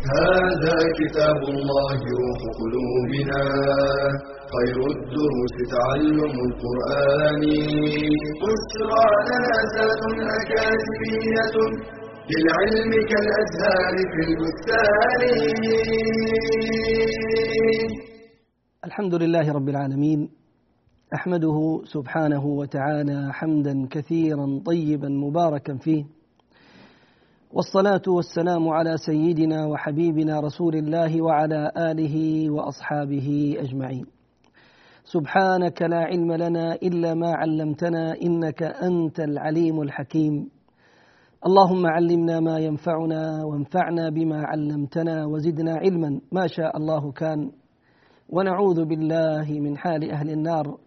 هذا كتاب الله روح قلوبنا خير الدروس تعلم القرآن. بشرى لنا زاد أكاديمية للعلم كالأزهار في البستان. الحمد لله رب العالمين أحمده سبحانه وتعالى حمدا كثيرا طيبا مباركا فيه. والصلاة والسلام على سيدنا وحبيبنا رسول الله وعلى آله وأصحابه أجمعين. سبحانك لا علم لنا إلا ما علمتنا إنك أنت العليم الحكيم. اللهم علمنا ما ينفعنا وانفعنا بما علمتنا وزدنا علما. ما شاء الله كان. ونعوذ بالله من حال أهل النار.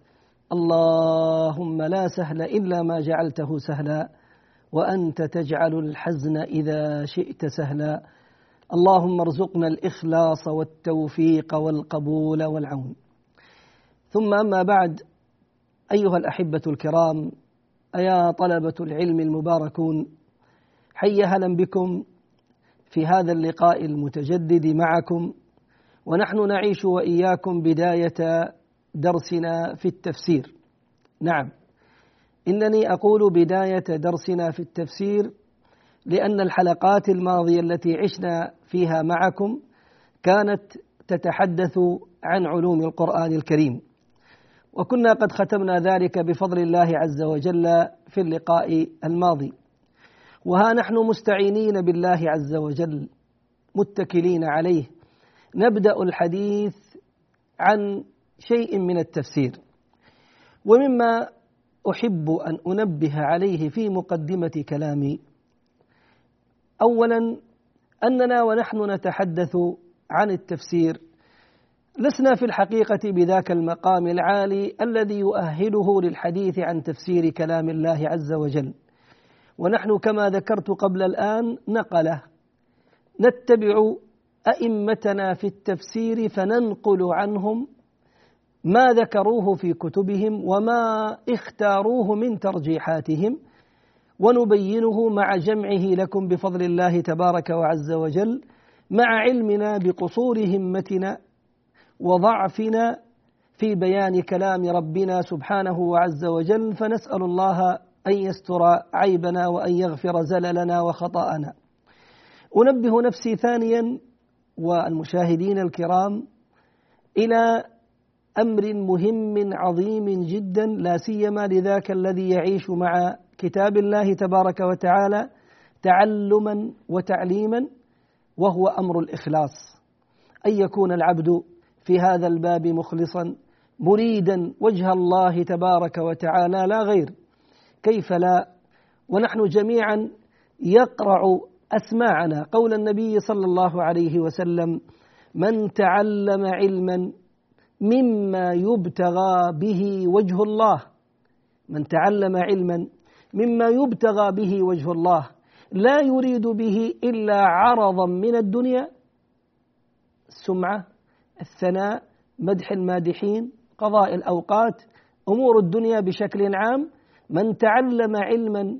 اللهم لا سهل إلا ما جعلته سهلا. وأنت تجعل الحزن إذا شئت سهلا. اللهم ارزقنا الإخلاص والتوفيق والقبول والعون. ثم أما بعد أيها الأحبة الكرام أيا طلبة العلم المباركون حي هلا بكم في هذا اللقاء المتجدد معكم. ونحن نعيش وإياكم بداية درسنا في التفسير. نعم. إنني أقول بداية درسنا في التفسير لأن الحلقات الماضية التي عشنا فيها معكم كانت تتحدث عن علوم القرآن الكريم. وكنا قد ختمنا ذلك بفضل الله عز وجل في اللقاء الماضي. وها نحن مستعينين بالله عز وجل متكلين عليه. نبدأ الحديث عن شيء من التفسير. ومما أحب أن أنبه عليه في مقدمة كلامي. اولا أننا ونحن نتحدث عن التفسير. لسنا في الحقيقة بذاك المقام العالي الذي يؤهله للحديث عن تفسير كلام الله عز وجل. ونحن كما ذكرت قبل الآن نقله. نتبع أئمتنا في التفسير فننقل عنهم ما ذكروه في كتبهم وما اختاروه من ترجيحاتهم ونبينه مع جمعه لكم بفضل الله تبارك وعز وجل مع علمنا بقصور همتنا وضعفنا في بيان كلام ربنا سبحانه وعز وجل فنسأل الله أن يستر عيبنا وأن يغفر زللنا وخطأنا. أنبه نفسي ثانيا والمشاهدين الكرام إلى أمر مهم عظيم جدا لا سيما لذاك الذي يعيش مع كتاب الله تبارك وتعالى تعلما وتعليما وهو أمر الإخلاص. أن يكون العبد في هذا الباب مخلصا مريدا وجه الله تبارك وتعالى لا غير. كيف لا؟ ونحن جميعا يقرع أسماعنا. قول النبي صلى الله عليه وسلم من تعلم علما مما يبتغى به وجه الله. من تعلم علما مما يبتغى به وجه الله. لا يريد به إلا عرضا من الدنيا. السمعه الثناء مدح المادحين قضاء الأوقات أمور الدنيا بشكل عام. من تعلم علما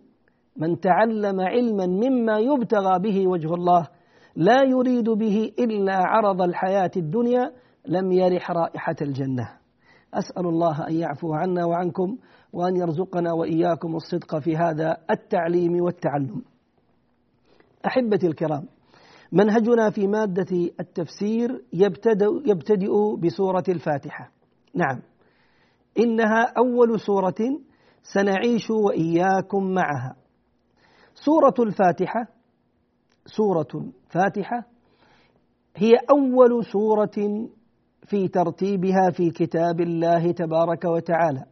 من تعلم علما مما يبتغى به وجه الله. لا يريد به إلا عرض الحياة الدنيا. لم يرح رائحة الجنة. أسأل الله أن يعفو عنا وعنكم وأن يرزقنا وإياكم الصدق في هذا التعليم والتعلم. أحبتي الكرام منهجنا في مادة التفسير يبتدئ, بسورة الفاتحة. نعم إنها أول سورة سنعيش وإياكم معها. سورة الفاتحة سورة فاتحة هي أول سورة في ترتيبها في كتاب الله تبارك وتعالى.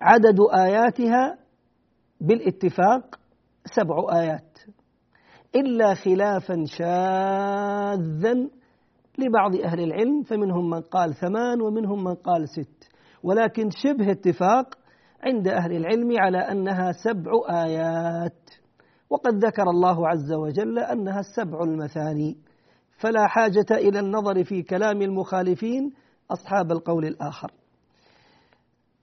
عدد آياتها بالاتفاق سبع آيات إلا خلافا شاذا لبعض أهل العلم فمنهم من قال ثمان ومنهم من قال ست. ولكن شبه اتفاق عند أهل العلم على أنها سبع آيات وقد ذكر الله عز وجل أنها السبع المثاني. فلا حاجة إلى النظر في كلام المخالفين أصحاب القول الآخر.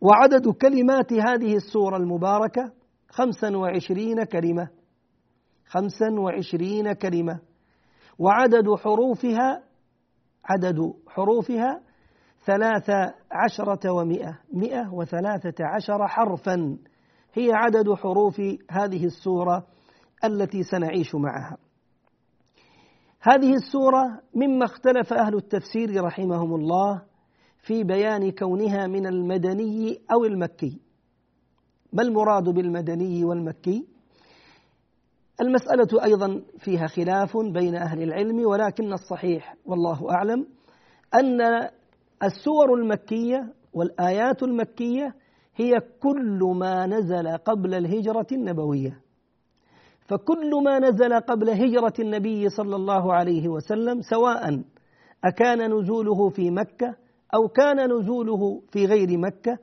وعدد كلمات هذه السورة المباركة خمسا وعشرين كلمة خمسا وعشرين كلمة. وعدد حروفها عدد حروفها ثلاثة عشرة ومئة مئة وثلاثة عشر حرفا. هي عدد حروف هذه السورة التي سنعيش معها. هذه السورة مما اختلف أهل التفسير رحمهم الله في بيان كونها من المدني أو المكي. ما المراد بالمدني والمكي؟ المسألة أيضا فيها خلاف بين أهل العلم ولكن الصحيح والله أعلم أن السور المكية والآيات المكية هي كل ما نزل قبل الهجرة النبوية. فكل ما نزل قبل هجرة النبي صلى الله عليه وسلم سواء أكان نزوله في مكة أو كان نزوله في غير مكة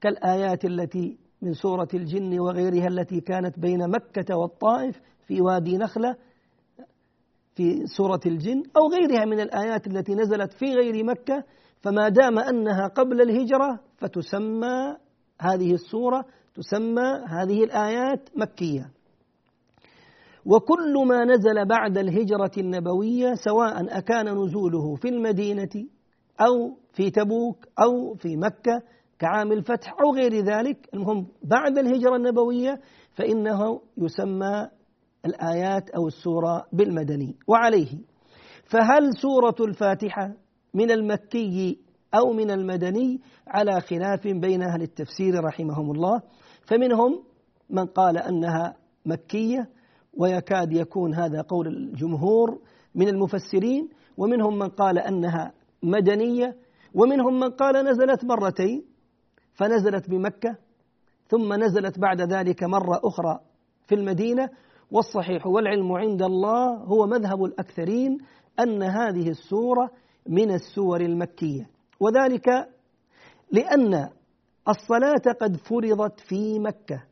كالآيات التي من سورة الجن وغيرها التي كانت بين مكة والطائف في وادي نخلة في سورة الجن أو غيرها من الآيات التي نزلت في غير مكة فما دام أنها قبل الهجرة فتسمى هذه السورة تسمى هذه الآيات مكية. وكل ما نزل بعد الهجرة النبوية سواء أكان نزوله في المدينة أو في تبوك أو في مكة كعام الفتح أو غير ذلك المهم بعد الهجرة النبوية فإنه يسمى الآيات أو السورة بالمدني وعليه. فهل سورة الفاتحة من المكي أو من المدني؟ على خلاف بين أهل التفسير رحمهم الله. فمنهم من قال أنها مكية ويكاد يكون هذا قول الجمهور من المفسرين ومنهم من قال أنها مدنية ومنهم من قال نزلت مرتين فنزلت بمكة ثم نزلت بعد ذلك مرة أخرى في المدينة والصحيح والعلم عند الله هو مذهب الأكثرين أن هذه السورة من السور المكية. وذلك لأن الصلاة قد فرضت في مكة.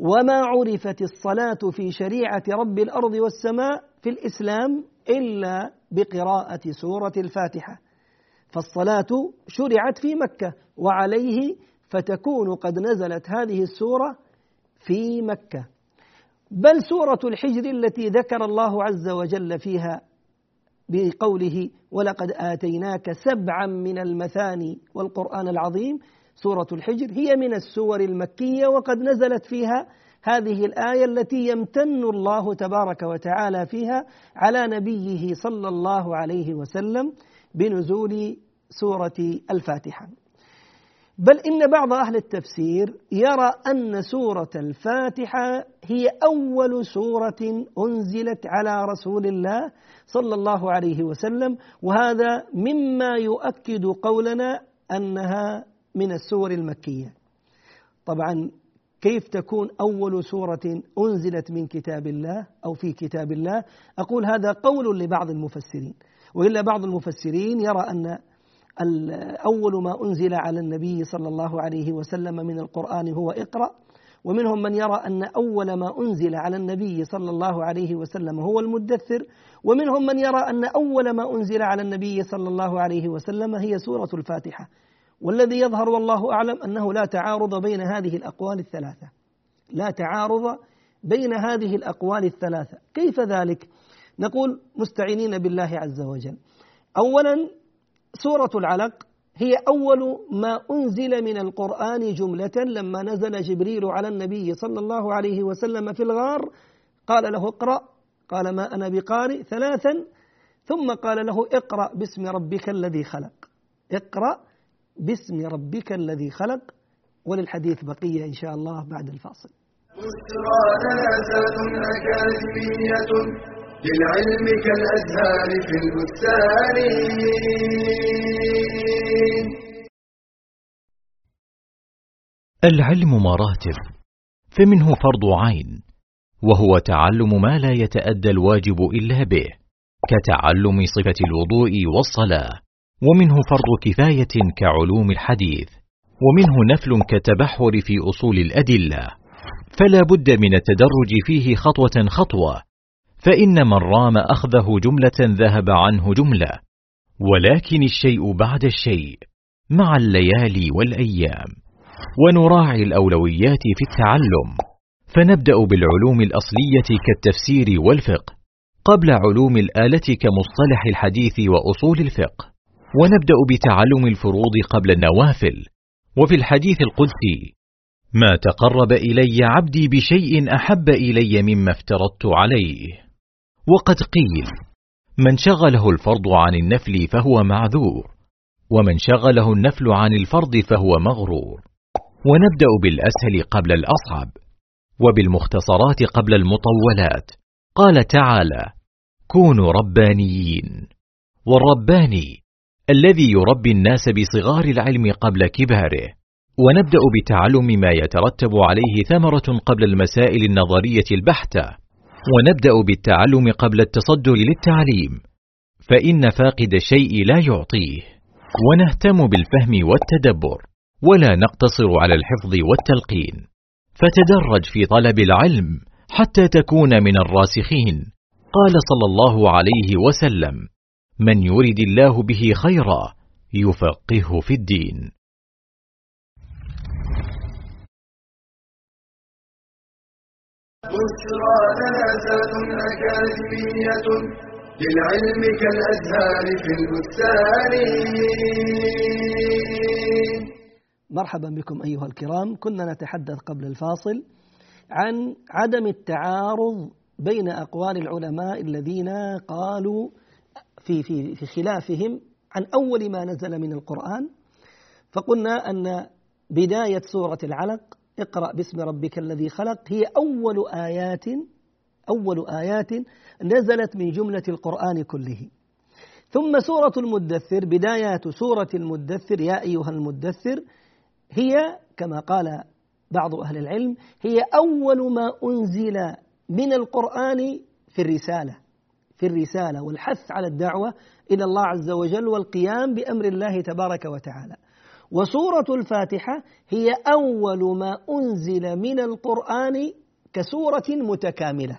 وما عرفت الصلاة في شريعة رب الأرض والسماء في الإسلام إلا بقراءة سورة الفاتحة. فالصلاة شرعت في مكة وعليه فتكون قد نزلت هذه السورة في مكة. بل سورة الحجر التي ذكر الله عز وجل فيها بقوله ولقد آتيناك سبعا من المثاني والقرآن العظيم سورة الحجر هي من السور المكية وقد نزلت فيها هذه الآية التي يمتن الله تبارك وتعالى فيها على نبيه صلى الله عليه وسلم بنزول سورة الفاتحة. بل إن بعض أهل التفسير يرى أن سورة الفاتحة هي أول سورة أنزلت على رسول الله صلى الله عليه وسلم وهذا مما يؤكد قولنا أنها من السور المكية. طبعا كيف تكون أول سورة أنزلت من كتاب الله أو في كتاب الله؟ أقول هذا قول لبعض المفسرين. وإلا بعض المفسرين يرى أن أول ما أنزل على النبي صلى الله عليه وسلم من القرآن هو اقرأ. ومنهم من يرى أن أول ما أنزل على النبي صلى الله عليه وسلم هو المدثر. ومنهم من يرى أن أول ما أنزل على النبي صلى الله عليه وسلم هي سورة الفاتحة. والذي يظهر والله أعلم أنه لا تعارض بين هذه الأقوال الثلاثة. لا تعارض بين هذه الأقوال الثلاثة. كيف ذلك؟ نقول مستعينين بالله عز وجل. أولا سورة العلق هي أول ما أنزل من القرآن جملة لما نزل جبريل على النبي صلى الله عليه وسلم في الغار. قال له اقرأ. قال ما أنا بقارئ ثلاثا. ثم قال له اقرأ باسم ربك الذي خلق. اقرأ باسم ربك الذي خلق وللحديث بقية إن شاء الله بعد الفاصل. للعلم كالأزهار في البستان العلم مراتب فمنه فرض عين وهو تعلم ما لا يتأدى الواجب إلا به كتعلم صفة الوضوء والصلاة. ومنه فرض كفاية كعلوم الحديث ومنه نفل كتبحر في أصول الأدلة. فلا بد من التدرج فيه خطوة خطوة فإن من رام أخذه جملة ذهب عنه جملة. ولكن الشيء بعد الشيء مع الليالي والأيام. ونراعي الأولويات في التعلم. فنبدأ بالعلوم الأصلية كالتفسير والفقه قبل علوم الآلة كمصطلح الحديث وأصول الفقه. ونبدأ بتعلم الفروض قبل النوافل. وفي الحديث القدسي ما تقرب إلي عبدي بشيء أحب إلي مما افترضت عليه. وقد قيل من شغله الفرض عن النفل فهو معذور ومن شغله النفل عن الفرض فهو مغرور. ونبدأ بالأسهل قبل الأصعب وبالمختصرات قبل المطولات. قال تعالى كونوا ربانيين. والرباني الذي يربي الناس بصغار العلم قبل كباره. ونبدأ بتعلم ما يترتب عليه ثمرة قبل المسائل النظرية البحتة. ونبدأ بالتعلم قبل التصدر للتعليم. فإن فاقد الشيء لا يعطيه. ونهتم بالفهم والتدبر. ولا نقتصر على الحفظ والتلقين. فتدرج في طلب العلم حتى تكون من الراسخين. قال صلى الله عليه وسلم من يرد الله به خيرا يفقهه في الدين. بشرى لنا أكاديمية للعلم كالأزهار في البستان. مرحبا بكم أيها الكرام. كنا نتحدث قبل الفاصل عن عدم التعارض بين أقوال العلماء الذين قالوا في في في خلافهم عن أول ما نزل من القرآن فقلنا أن بداية سورة العلق اقرأ باسم ربك الذي خلق هي أول آيات أول آيات نزلت من جملة القرآن كله. ثم سورة المدثر بدايات سورة المدثر يا أيها المدثر هي كما قال بعض أهل العلم هي أول ما أنزل من القرآن في الرسالة. في الرسالة والحث على الدعوة إلى الله عز وجل والقيام بأمر الله تبارك وتعالى. وسورة الفاتحة هي أول ما أنزل من القرآن كسورة متكاملة.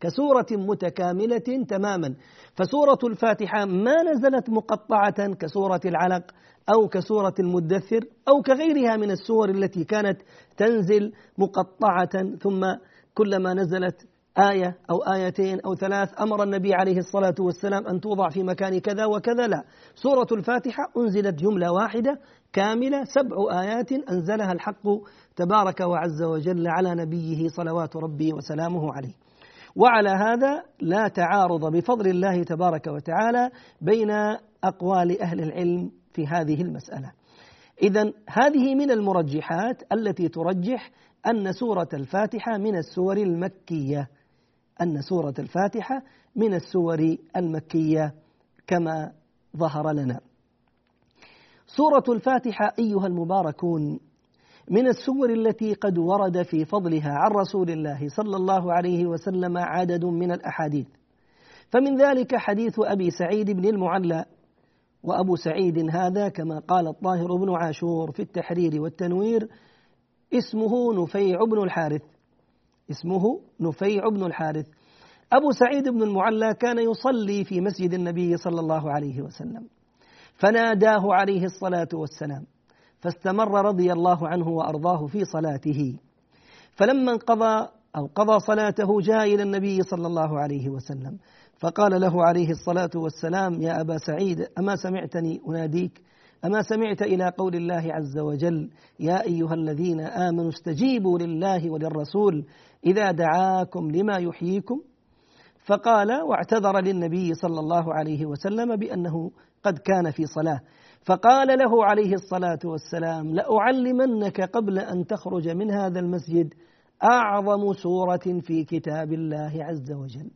كسورة متكاملة تماما. فسورة الفاتحة ما نزلت مقطعة كسورة العلق أو كسورة المدثر أو كغيرها من السور التي كانت تنزل مقطعة. ثم كلما نزلت آية أو آيتين أو ثلاث أمر النبي عليه الصلاة والسلام أن توضع في مكان كذا وكذا. لا سورة الفاتحة أنزلت جملة واحدة كاملة سبع آيات أنزلها الحق تبارك وعز وجل على نبيه صلوات ربي وسلامه عليه. وعلى هذا لا تعارض بفضل الله تبارك وتعالى بين أقوال أهل العلم في هذه المسألة. إذا هذه من المرجحات التي ترجح أن سورة الفاتحة من السور المكية. أن سورة الفاتحة من السور المكية كما ظهر لنا. سورة الفاتحة أيها المباركون من السور التي قد ورد في فضلها عن رسول الله صلى الله عليه وسلم عدد من الأحاديث. فمن ذلك حديث أبي سعيد بن المعلى وأبو سعيد هذا كما قال الطاهر بن عاشور في التحرير والتنوير اسمه نفيع بن الحارث اسمه نفيع بن الحارث. أبو سعيد بن المعلى كان يصلي في مسجد النبي صلى الله عليه وسلم. فناداه عليه الصلاة والسلام فاستمر رضي الله عنه وأرضاه في صلاته. فلما انقضى أو قضى صلاته جاء إلى النبي صلى الله عليه وسلم فقال له عليه الصلاة والسلام يا أبا سعيد أما سمعتني أناديك؟ أما سمعت إلى قول الله عز وجل يا أيها الذين آمنوا استجيبوا لله وللرسول إذا دعاكم لما يحييكم. فقال واعتذر للنبي صلى الله عليه وسلم بأنه قد كان في صلاة. فقال له عليه الصلاة والسلام لأعلمنك قبل أن تخرج من هذا المسجد أعظم سورة في كتاب الله عز وجل.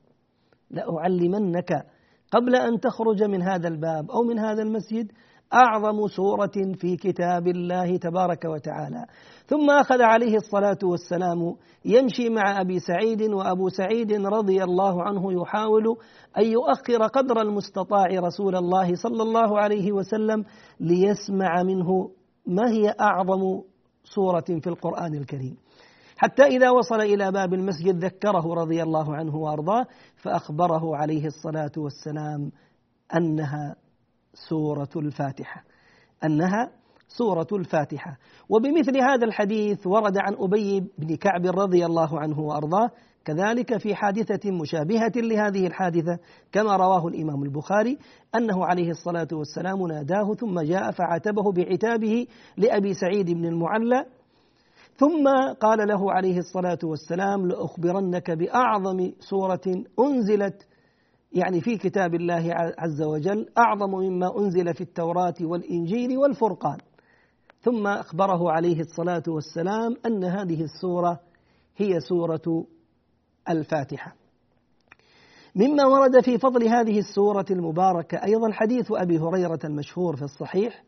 لأعلمنك قبل أن تخرج من هذا الباب أو من هذا المسجد أعظم سورة في كتاب الله تبارك وتعالى. ثم أخذ عليه الصلاة والسلام يمشي مع أبي سعيد وأبو سعيد رضي الله عنه يحاول أن يؤخر قدر المستطاع رسول الله صلى الله عليه وسلم ليسمع منه ما هي أعظم سورة في القرآن الكريم. حتى إذا وصل إلى باب المسجد ذكره رضي الله عنه وأرضاه فأخبره عليه الصلاة والسلام أنها سورة الفاتحة أنها سورة الفاتحة. وبمثل هذا الحديث ورد عن أبي بن كعب رضي الله عنه وأرضاه كذلك في حادثة مشابهة لهذه الحادثة كما رواه الإمام البخاري أنه عليه الصلاة والسلام ناداه ثم جاء فعاتبه بعتابه لأبي سعيد بن المعلى ثم قال له عليه الصلاة والسلام لأخبرنك بأعظم سورة أنزلت يعني في كتاب الله عز وجل أعظم مما أنزل في التوراة والإنجيل والفرقان. ثم أخبره عليه الصلاة والسلام أن هذه السورة هي سورة الفاتحة. مما ورد في فضل هذه السورة المباركة أيضا حديث أبي هريرة المشهور في الصحيح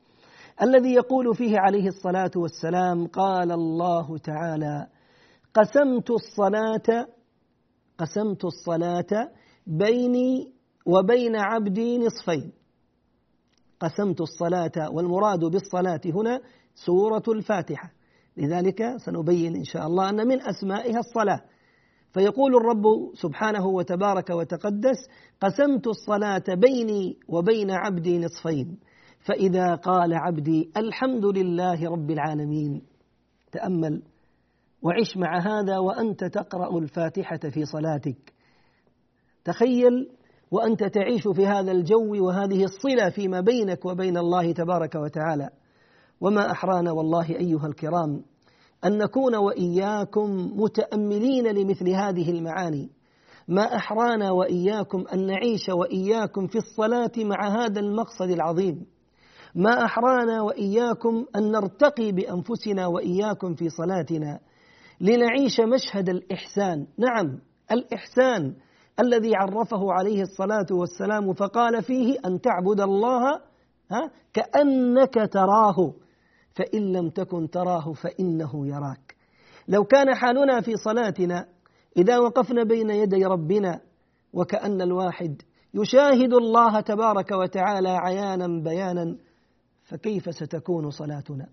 الذي يقول فيه عليه الصلاة والسلام قال الله تعالى قسمت الصلاة قسمت الصلاة بيني وبين عبدي نصفين. قسمت الصلاة والمراد بالصلاة هنا سورة الفاتحة. لذلك سنبين إن شاء الله أن من أسمائها الصلاة. فيقول الرب سبحانه وتبارك وتقدس قسمت الصلاة بيني وبين عبدي نصفين. فإذا قال عبدي الحمد لله رب العالمين. تأمل وعش مع هذا وأنت تقرأ الفاتحة في صلاتك. تخيل وأنت تعيش في هذا الجو وهذه الصلة فيما بينك وبين الله تبارك وتعالى. وما أحرانا والله أيها الكرام أن نكون وإياكم متأملين لمثل هذه المعاني. ما أحرانا وإياكم أن نعيش وإياكم في الصلاة مع هذا المقصد العظيم. ما أحرانا وإياكم أن نرتقي بأنفسنا وإياكم في صلاتنا لنعيش مشهد الإحسان. نعم الإحسان الذي عرفه عليه الصلاة والسلام فقال فيه أن تعبد الله كأنك تراه فإن لم تكن تراه فإنه يراك. لو كان حالنا في صلاتنا إذا وقفنا بين يدي ربنا وكأن الواحد يشاهد الله تبارك وتعالى عيانا بيانا فكيف ستكون صلاتنا؟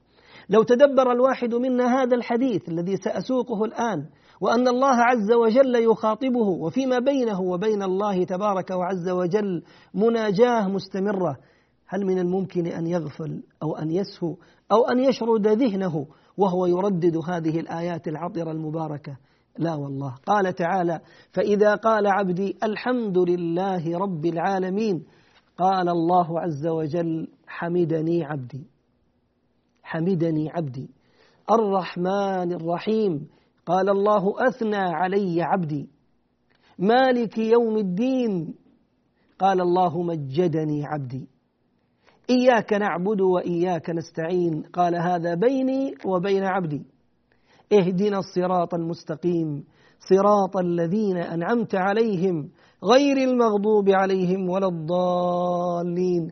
لو تدبر الواحد منا هذا الحديث الذي سأسوقه الآن وأن الله عز وجل يخاطبه وفيما بينه وبين الله تبارك وعز وجل مناجاة مستمرة. هل من الممكن أن يغفل أو أن يسهو أو أن يشرد ذهنه وهو يردد هذه الآيات العطرة المباركة؟ لا والله. قال تعالى فإذا قال عبدي الحمد لله رب العالمين قال الله عز وجل حمدني عبدي حمدني عبدي الرحمن الرحيم. قال الله أثنى علي عبدي. مالك يوم الدين. قال الله مجدني عبدي. إياك نعبد وإياك نستعين. قال هذا بيني وبين عبدي. اهدنا الصراط المستقيم. صراط الذين أنعمت عليهم. غير المغضوب عليهم ولا الضالين.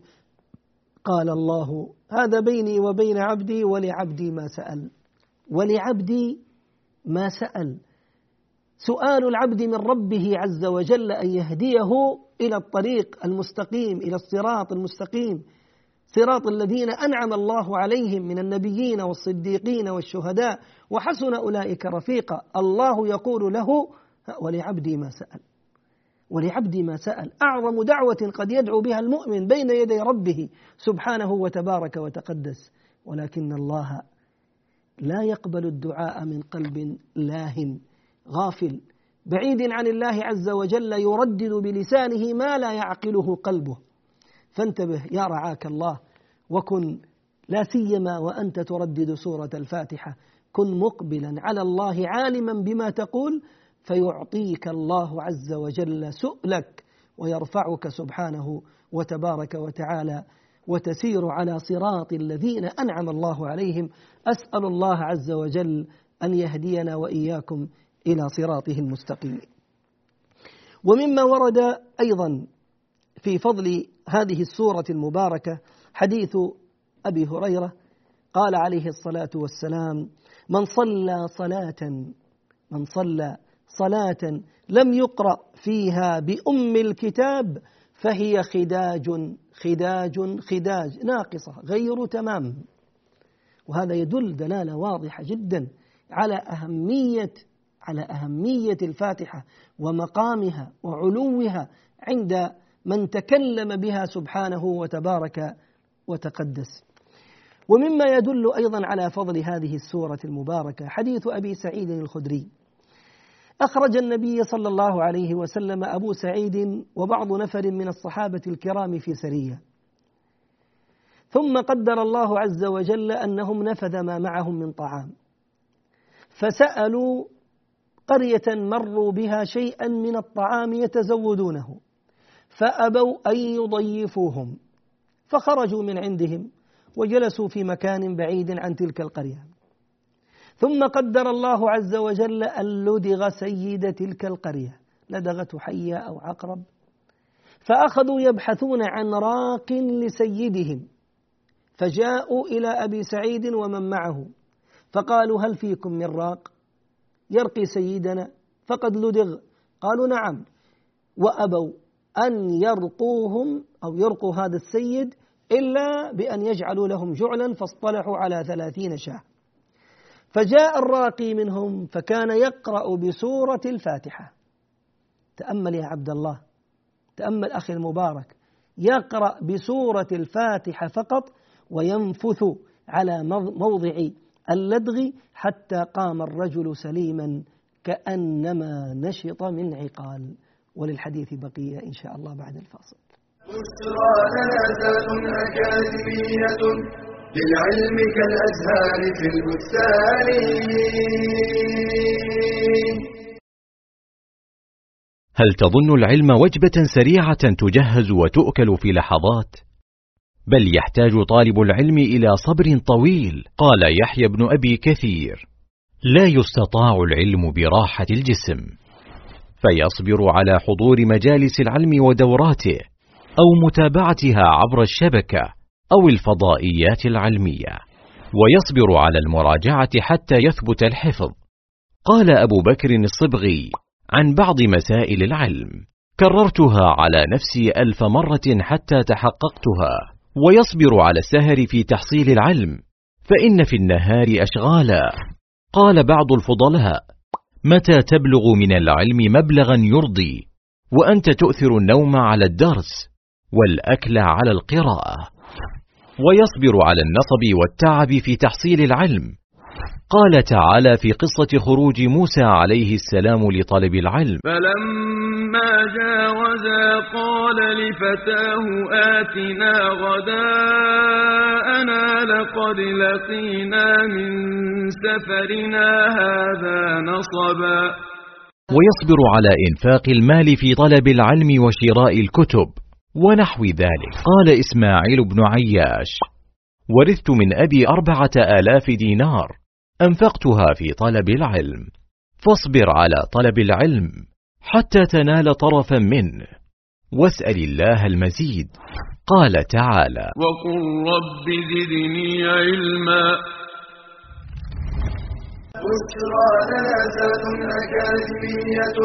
قال الله هذا بيني وبين عبدي ولعبدي ما سأل. ولعبدي ما سأل. سؤال العبد من ربه عز وجل أن يهديه إلى الطريق المستقيم إلى الصراط المستقيم. صراط الذين أنعم الله عليهم من النبيين والصديقين والشهداء. وحسن أولئك رفيقا. الله يقول له ولعبدي ما سأل. ولعبدي ما سأل. أعظم دعوة قد يدعو بها المؤمن بين يدي ربه سبحانه وتبارك وتقدس. ولكن الله لا يقبل الدعاء من قلب لاه غافل. بعيد عن الله عز وجل يردد بلسانه ما لا يعقله قلبه. فانتبه يا رعاك الله وكن لا سيما وأنت تردد سورة الفاتحة. كن مقبلا على الله عالما بما تقول فيعطيك الله عز وجل سؤلك ويرفعك سبحانه وتبارك وتعالى وتسير على صراط الذين أنعم الله عليهم أسأل الله عز وجل أن يهدينا وإياكم إلى صراطه المستقيم. ومما ورد أيضا في فضل هذه السورة المباركة حديث أبي هريرة قال عليه الصلاة والسلام من صلى صلاة من صلى صلاة لم يقرأ فيها بأم الكتاب فهي خداج خداج خداج ناقصة غير تمام. وهذا يدل دلالة واضحة جدا على أهمية على أهمية الفاتحة ومقامها وعلوها عند من تكلم بها سبحانه وتبارك وتقدس. ومما يدل أيضا على فضل هذه السورة المباركة حديث أبي سعيد الخدري. أخرج النبي صلى الله عليه وسلم أبو سعيد وبعض نفر من الصحابة الكرام في سرية. ثم قدر الله عز وجل أنهم نفذ ما معهم من طعام. فسألوا قرية مروا بها شيئا من الطعام يتزودونه. فأبوا أن يضيفوهم. فخرجوا من عندهم وجلسوا في مكان بعيد عن تلك القرية. ثم قدر الله عز وجل أن لدغ سيد تلك القرية لدغته حية أو عقرب. فأخذوا يبحثون عن راق لسيدهم فجاءوا إلى أبي سعيد ومن معه فقالوا هل فيكم من راق؟ يرقي سيدنا فقد لدغ. قالوا نعم. وأبوا أن يرقوهم أو يرقوا هذا السيد إلا بأن يجعلوا لهم جعلا فاصطلحوا على ثلاثين شاة. فجاء الراقي منهم فكان يقرأ بسورة الفاتحة. تأمل يا عبد الله تأمل أخي المبارك. يقرأ بسورة الفاتحة فقط وينفث على موضع اللدغ حتى قام الرجل سليما كأنما نشط من عقال. وللحديث بقية إن شاء الله بعد الفاصل. بشرى أكاديمية للعلم كالأزهار في البستان. هل تظن العلم وجبة سريعة تجهز وتؤكل في لحظات؟ بل يحتاج طالب العلم إلى صبر طويل قال يحيى بن أبي كثير. لا يستطاع العلم براحة الجسم فيصبر على حضور مجالس العلم ودوراته أو متابعتها عبر الشبكة. أو الفضائيات العلمية ويصبر على المراجعة حتى يثبت الحفظ. قال أبو بكر الصبغي عن بعض مسائل العلم كررتها على نفسي ألف مرة حتى تحققتها ويصبر على السهر في تحصيل العلم فإن في النهار أشغالا. قال بعض الفضلاء متى تبلغ من العلم مبلغا يرضي وأنت تؤثر النوم على الدرس والأكل على القراءة. ويصبر على النصب والتعب في تحصيل العلم. قال تعالى في قصة خروج موسى عليه السلام لطلب العلم. فلما جاوزا قال لفتاه آتنا غداءنا لقد لقينا من سفرنا هذا نصبا. ويصبر على إنفاق المال في طلب العلم وشراء الكتب. ونحو ذلك. قال إسماعيل بن عياش ورثت من أبي أربعة آلاف دينار أنفقتها في طلب العلم. فاصبر على طلب العلم حتى تنال طرفا منه واسأل الله المزيد. قال تعالى وقل رب زدني علما. بشرى أكاديمية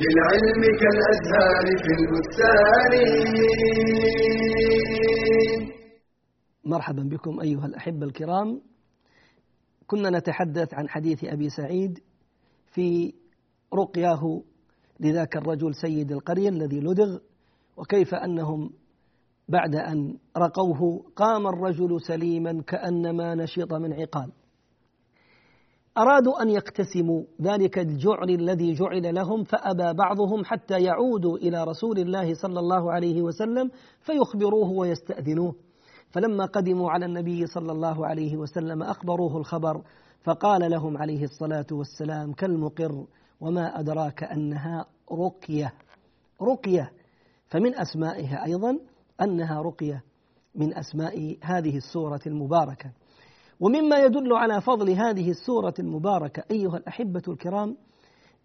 للعلم كالأزهار في البستان. مرحبا بكم أيها الأحبة الكرام. كنا نتحدث عن حديث أبي سعيد في رقياه لذاك الرجل سيد القرية الذي لدغ وكيف أنهم بعد أن رقوه قام الرجل سليما كأنما نشط من عقال. أرادوا أن يقتسموا ذلك الجعل الذي جعل لهم فأبى بعضهم حتى يعودوا إلى رسول الله صلى الله عليه وسلم فيخبروه ويستأذنوه. فلما قدموا على النبي صلى الله عليه وسلم أخبروه الخبر فقال لهم عليه الصلاة والسلام كالمقر وما أدراك أنها رقية. رقية فمن أسمائها أيضا أنها رقية من أسماء هذه السورة المباركة. ومما يدل على فضل هذه السورة المباركة أيها الأحبة الكرام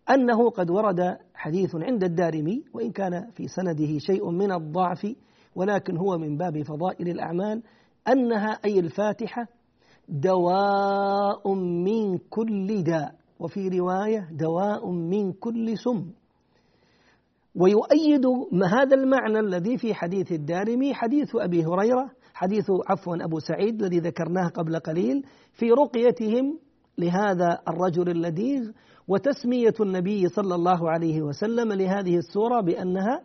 أنه قد ورد حديث عند الدارمي وإن كان في سنده شيء من الضعف ولكن هو من باب فضائل الأعمال أنها أي الفاتحة دواء من كل داء وفي رواية دواء من كل سم. ويؤيد هذا المعنى الذي في حديث الدارمي حديث أبي هريرة حديث عفوا أبو سعيد الذي ذكرناه قبل قليل في رقيتهم لهذا الرجل اللذيذ وتسمية النبي صلى الله عليه وسلم لهذه السورة بأنها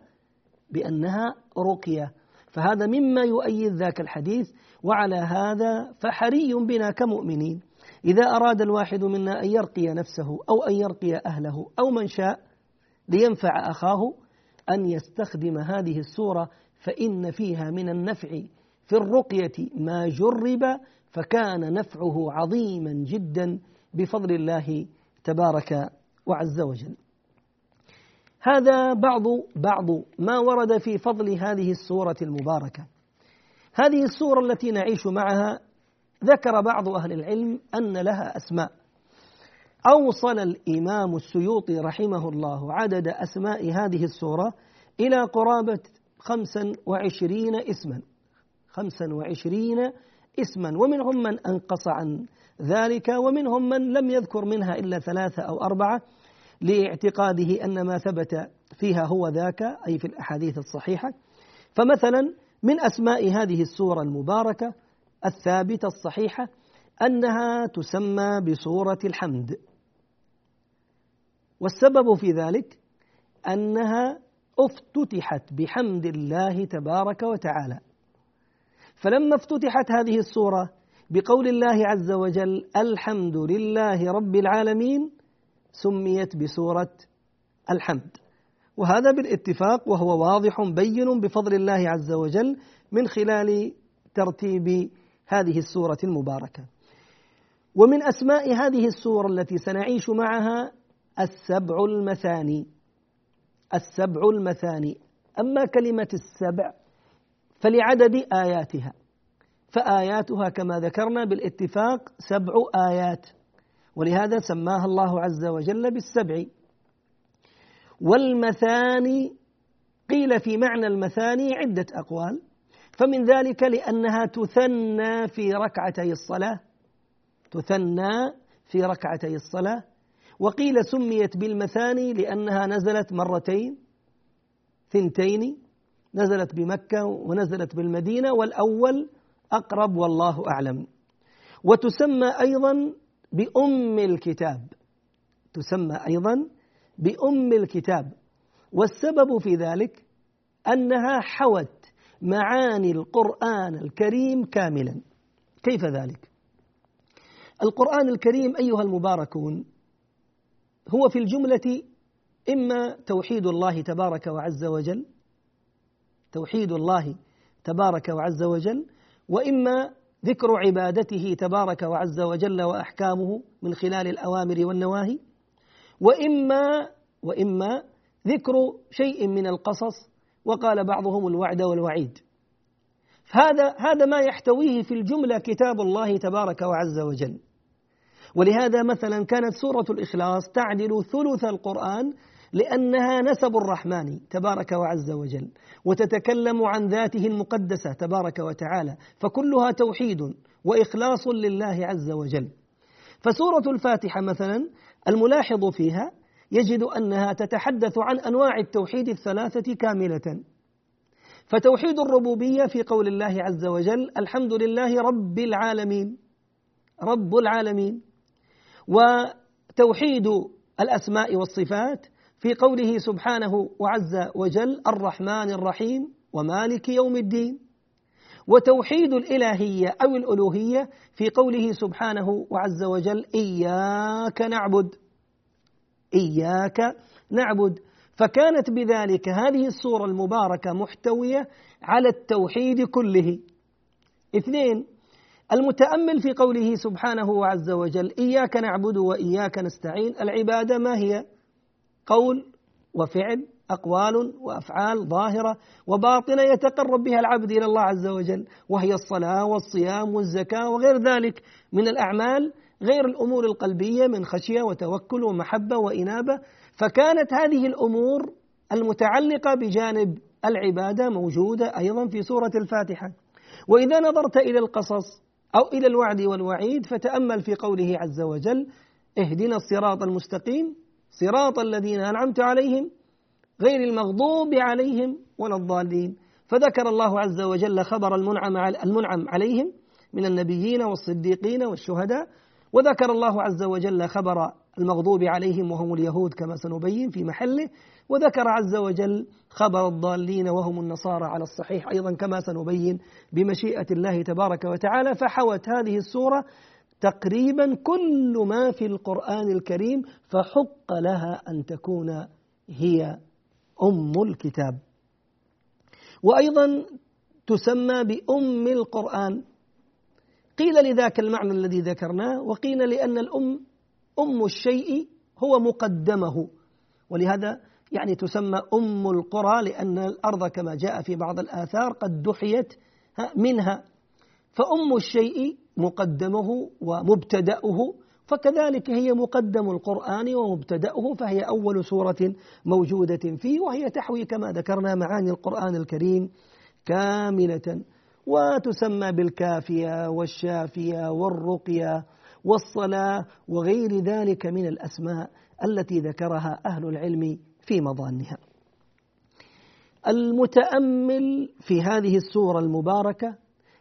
بأنها رقية. فهذا مما يؤيد ذاك الحديث وعلى هذا فحري بنا كمؤمنين. إذا أراد الواحد منا أن يرقي نفسه أو أن يرقي أهله أو من شاء لينفع أخاه أن يستخدم هذه السورة فإن فيها من النفع في الرقية ما جرب فكان نفعه عظيما جدا بفضل الله تبارك وعز وجل. هذا بعض بعض ما ورد في فضل هذه السورة المباركة. هذه السورة التي نعيش معها ذكر بعض أهل العلم أن لها أسماء. أوصل الإمام السيوطي رحمه الله عدد أسماء هذه السورة إلى قرابة خمسا وعشرين اسما خمسا وعشرين اسما ومنهم من أنقص عن ذلك ومنهم من لم يذكر منها إلا ثلاثة أو أربعة لاعتقاده أن ما ثبت فيها هو ذاك أي في الأحاديث الصحيحة. فمثلا من أسماء هذه السورة المباركة الثابتة الصحيحة أنها تسمى بسورة الحمد. والسبب في ذلك أنها افتتحت بحمد الله تبارك وتعالى. فلما افتتحت هذه السورة بقول الله عز وجل الحمد لله رب العالمين سميت بسورة الحمد. وهذا بالاتفاق وهو واضح بين بفضل الله عز وجل من خلال ترتيب هذه السورة المباركة. ومن أسماء هذه السورة التي سنعيش معها السبع المثاني. السبع المثاني. أما كلمة السبع فلعدد آياتها. فآياتها كما ذكرنا بالاتفاق سبع آيات. ولهذا سماها الله عز وجل بالسبع. والمثاني قيل في معنى المثاني عدة أقوال. فمن ذلك لأنها تثنى في ركعتي الصلاة. تثنى في ركعتي الصلاة. وقيل سميت بالمثاني لأنها نزلت مرتين ثنتين نزلت بمكة ونزلت بالمدينة والأول أقرب والله أعلم. وتسمى أيضا بأم الكتاب. تسمى أيضا بأم الكتاب. والسبب في ذلك أنها حوت معاني القرآن الكريم كاملا. كيف ذلك؟ القرآن الكريم أيها المباركون هو في الجملة إما توحيد الله تبارك وعز وجل توحيد الله تبارك وعز وجل وإما ذكر عبادته تبارك وعز وجل وأحكامه من خلال الأوامر والنواهي وإما وإما ذكر شيء من القصص وقال بعضهم الوعد والوعيد. هذا هذا ما يحتويه في الجملة كتاب الله تبارك وعز وجل. ولهذا مثلا كانت سورة الإخلاص تعدل ثلث القرآن لأنها نسب الرحمن تبارك وعز وجل وتتكلم عن ذاته المقدسة تبارك وتعالى فكلها توحيد وإخلاص لله عز وجل. فسورة الفاتحة مثلا الملاحظ فيها يجد أنها تتحدث عن أنواع التوحيد الثلاثة كاملة. فتوحيد الربوبية في قول الله عز وجل الحمد لله رب العالمين رب العالمين. وتوحيد الأسماء والصفات في قوله سبحانه وعز وجل الرحمن الرحيم ومالك يوم الدين وتوحيد الإلهية أو الألوهية في قوله سبحانه وعز وجل إياك نعبد. إياك نعبد. فكانت بذلك هذه السورة المباركة محتوية على التوحيد كله. اثنين المتأمل في قوله سبحانه وعز وجل إياك نعبد وإياك نستعين العبادة ما هي؟ قول وفعل أقوال وأفعال ظاهرة وباطنة يتقرب بها العبد إلى الله عز وجل وهي الصلاة والصيام والزكاة وغير ذلك من الأعمال غير الأمور القلبية من خشية وتوكل ومحبة وإنابة. فكانت هذه الأمور المتعلقة بجانب العبادة موجودة أيضا في سورة الفاتحة. وإذا نظرت إلى القصص أو إلى الوعد والوعيد فتأمل في قوله عز وجل اهدنا الصراط المستقيم صراط الذين أنعمت عليهم غير المغضوب عليهم ولا الضالين. فذكر الله عز وجل خبر المنعم المنعم عليهم من النبيين والصديقين والشهداء وذكر الله عز وجل خبر المغضوب عليهم وهم اليهود كما سنبين في محله وذكر عز وجل خبر الضالين وهم النصارى على الصحيح أيضا كما سنبين بمشيئة الله تبارك وتعالى فحوت هذه السورة تقريبا كل ما في القرآن الكريم فحق لها أن تكون هي أم الكتاب. وأيضا تسمى بأم القرآن. قيل لذاك المعنى الذي ذكرناه وقيل لأن الأم أم الشيء هو مقدمه. ولهذا يعني تسمى أم القرى لأن الأرض كما جاء في بعض الآثار قد دحيت منها. فأم الشيء مقدمه ومبتدأه فكذلك هي مقدم القرآن ومبتدأه فهي أول سورة موجودة فيه وهي تحوي كما ذكرنا معاني القرآن الكريم كاملة وتسمى بالكافية والشافية والرقية والصلاة وغير ذلك من الأسماء التي ذكرها أهل العلم في مضانها. المتأمل في هذه السورة المباركة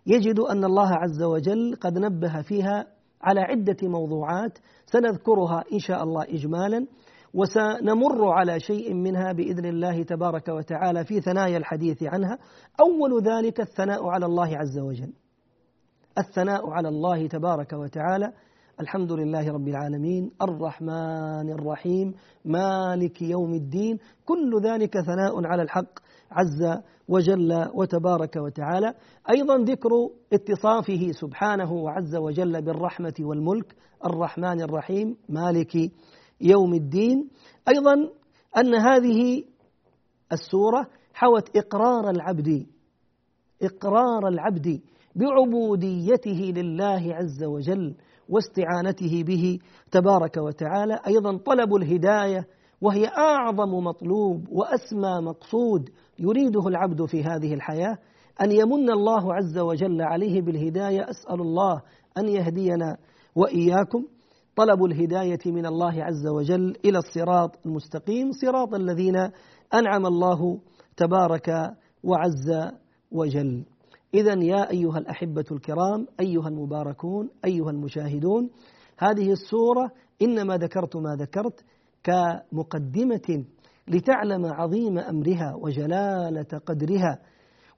يجد أن الله عز وجل قد نبه فيها على عدة موضوعات سنذكرها إن شاء الله إجمالا وسنمر على شيء منها بإذن الله تبارك وتعالى في ثنايا الحديث عنها. أول ذلك الثناء على الله عز وجل. الثناء على الله تبارك وتعالى الحمد لله رب العالمين الرحمن الرحيم مالك يوم الدين كل ذلك ثناء على الحق عز وجل وتبارك وتعالى. أيضا ذكر اتصافه سبحانه وعز وجل بالرحمة والملك الرحمن الرحيم مالك يوم الدين. أيضا أن هذه السورة حوت إقرار العبد إقرار العبد بعبوديته لله عز وجل. واستعانته به تبارك وتعالى. أيضا طلب الهداية وهي أعظم مطلوب وأسمى مقصود يريده العبد في هذه الحياة أن يمن الله عز وجل عليه بالهداية. أسأل الله أن يهدينا وإياكم. طلب الهداية من الله عز وجل إلى الصراط المستقيم صراط الذين أنعم الله تبارك وعز وجل. إذا يا أيها الأحبة الكرام أيها المباركون أيها المشاهدون هذه السورة إنما ذكرت ما ذكرت كمقدمة لتعلم عظيم أمرها وجلالة قدرها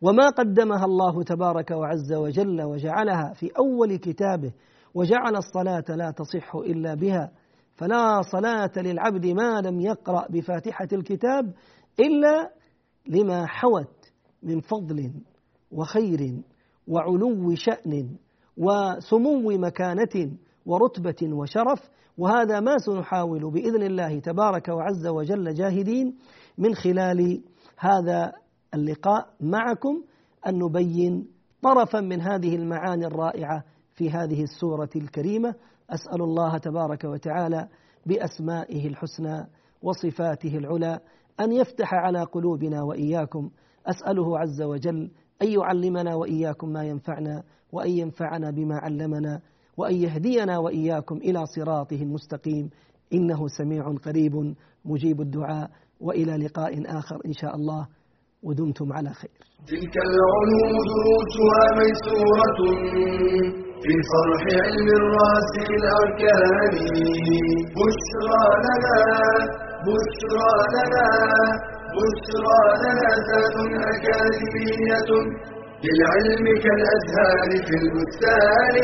وما قدمها الله تبارك وعز وجل وجعلها في أول كتابه وجعل الصلاة لا تصح إلا بها فلا صلاة للعبد ما لم يقرأ بفاتحة الكتاب إلا لما حوت من فضل وخير وعلو شأن وسمو مكانة ورتبة وشرف وهذا ما سنحاول بإذن الله تبارك وعز وجل جاهدين من خلال هذا اللقاء معكم أن نبين طرفا من هذه المعاني الرائعة في هذه السورة الكريمة. أسأل الله تبارك وتعالى بأسمائه الحسنى وصفاته العلى أن يفتح على قلوبنا وإياكم. أسأله عز وجل أن يعلمنا وإياكم ما ينفعنا وأن ينفعنا بما علمنا وأن يهدينا وإياكم إلى صراطه المستقيم. إنه سميع قريب مجيب الدعاء. وإلى لقاء آخر إن شاء الله. ودمتم على خير. تلك العلوم دروسها ميسورة في صرح علم الراسخ الأركان. بشرى لنا بشرى لنا بشرى لنا ذات أكاديمية للعلم كالأزهار في البستان.